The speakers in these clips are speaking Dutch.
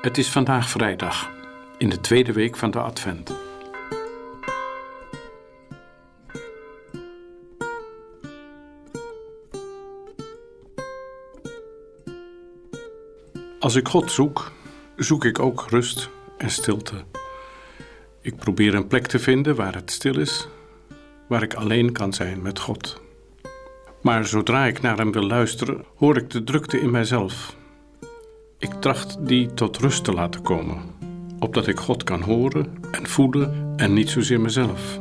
Het is vandaag vrijdag, in de tweede week van de Advent. Als ik God zoek, zoek ik ook rust en stilte. Ik probeer een plek te vinden waar het stil is, waar ik alleen kan zijn met God. Maar zodra ik naar Hem wil luisteren, hoor ik de drukte in mijzelf. Ik tracht die tot rust te laten komen, opdat ik God kan horen en voelen en niet zozeer mezelf.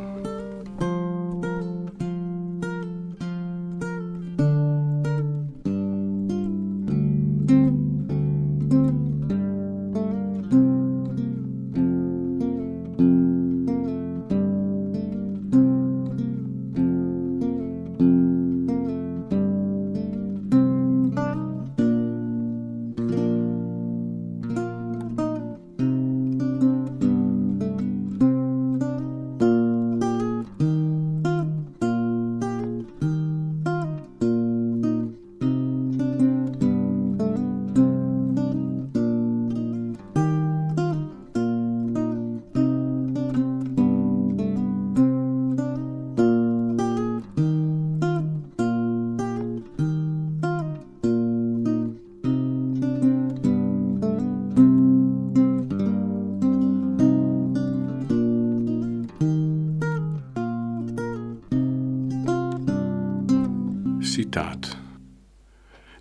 Citaat.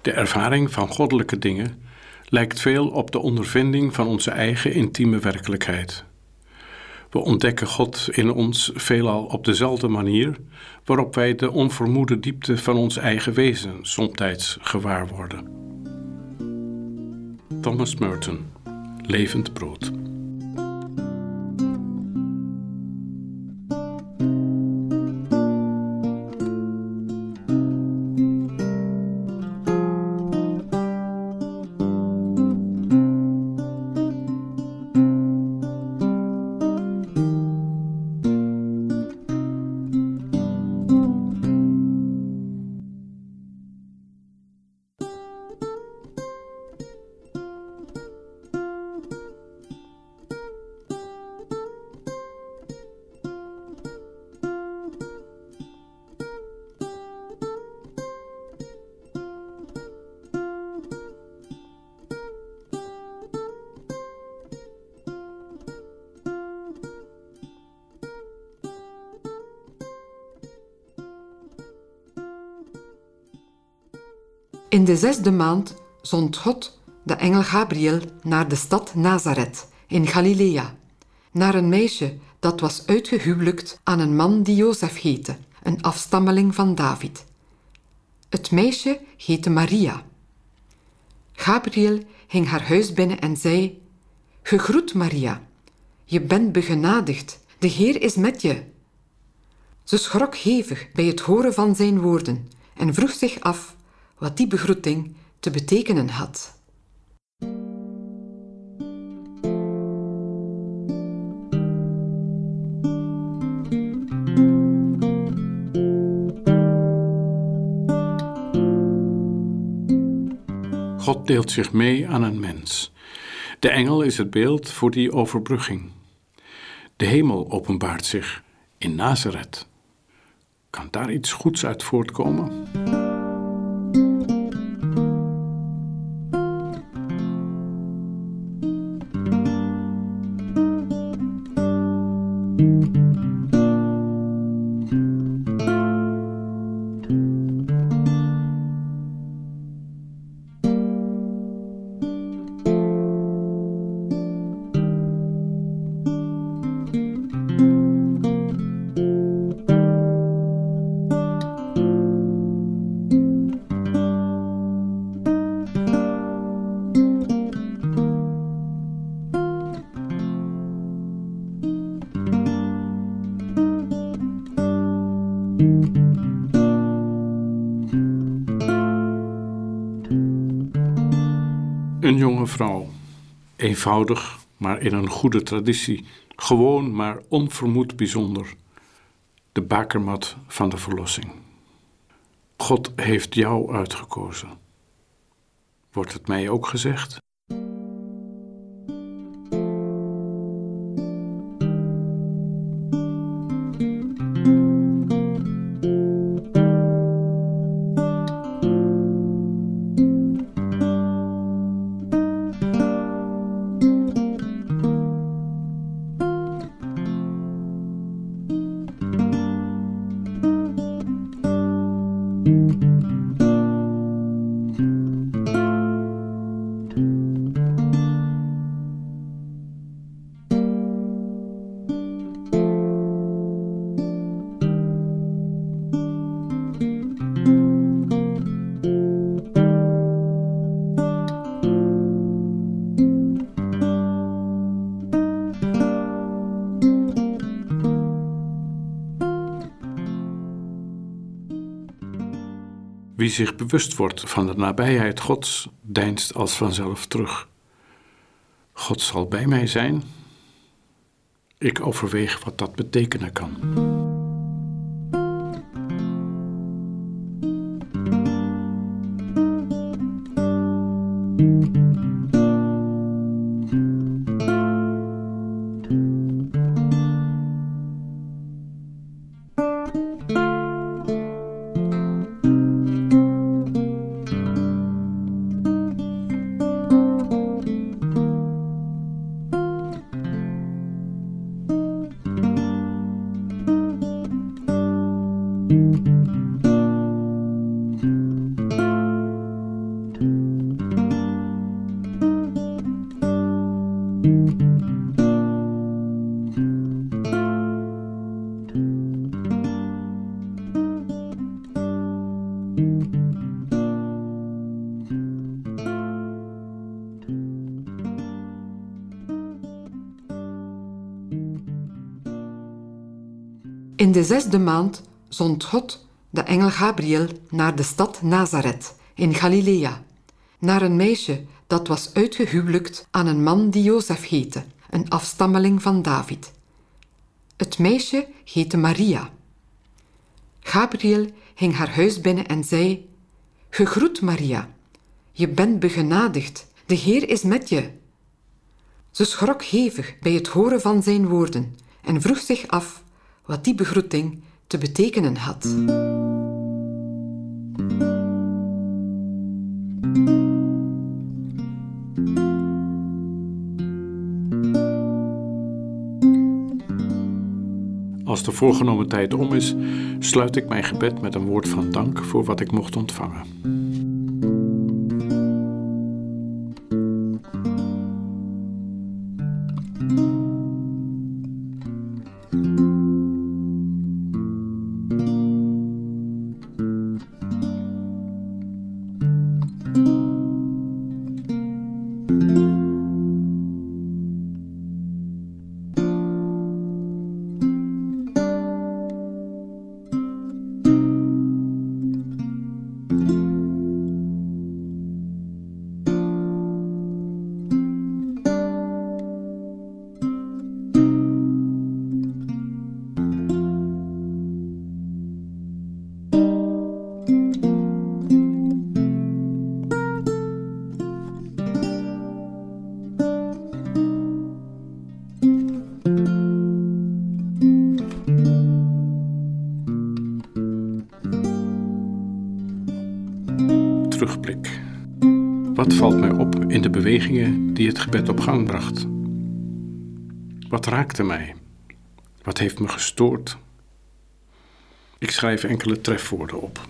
De ervaring van goddelijke dingen lijkt veel op de ondervinding van onze eigen intieme werkelijkheid. We ontdekken God in ons veelal op dezelfde manier waarop wij de onvermoede diepte van ons eigen wezen somtijds gewaar worden. Thomas Merton, Levend Brood. In de zesde maand zond God de engel Gabriel naar de stad Nazareth in Galilea, naar een meisje dat was uitgehuwelijkt aan een man die Jozef heette, een afstammeling van David. Het meisje heette Maria. Gabriel ging haar huis binnen en zei: Gegroet Maria, je bent begenadigd, de Heer is met je. Ze schrok hevig bij het horen van zijn woorden en vroeg zich af wat die begroeting te betekenen had. God deelt zich mee aan een mens. De engel is het beeld voor die overbrugging. De hemel openbaart zich in Nazareth. Kan daar iets goeds uit voortkomen? Een jonge vrouw, eenvoudig, maar in een goede traditie, gewoon maar onvermoed bijzonder. De bakermat van de verlossing. God heeft jou uitgekozen. Wordt het mij ook gezegd? Wie zich bewust wordt van de nabijheid Gods, deinst als vanzelf terug. God zal bij mij zijn. Ik overweeg wat dat betekenen kan. In de zesde maand zond God de engel Gabriel naar de stad Nazareth in Galilea, naar een meisje dat was uitgehuwelijkt aan een man die Jozef heette, een afstammeling van David. Het meisje heette Maria. Gabriel ging haar huis binnen en zei: Gegroet Maria, je bent begenadigd, de Heer is met je. Ze schrok hevig bij het horen van zijn woorden en vroeg zich af wat die begroeting te betekenen had. Als de voorgenomen tijd om is, sluit ik mijn gebed met een woord van dank voor wat ik mocht ontvangen. Die het gebed op gang bracht? Wat raakte mij? Wat heeft me gestoord? Ik schrijf enkele trefwoorden op.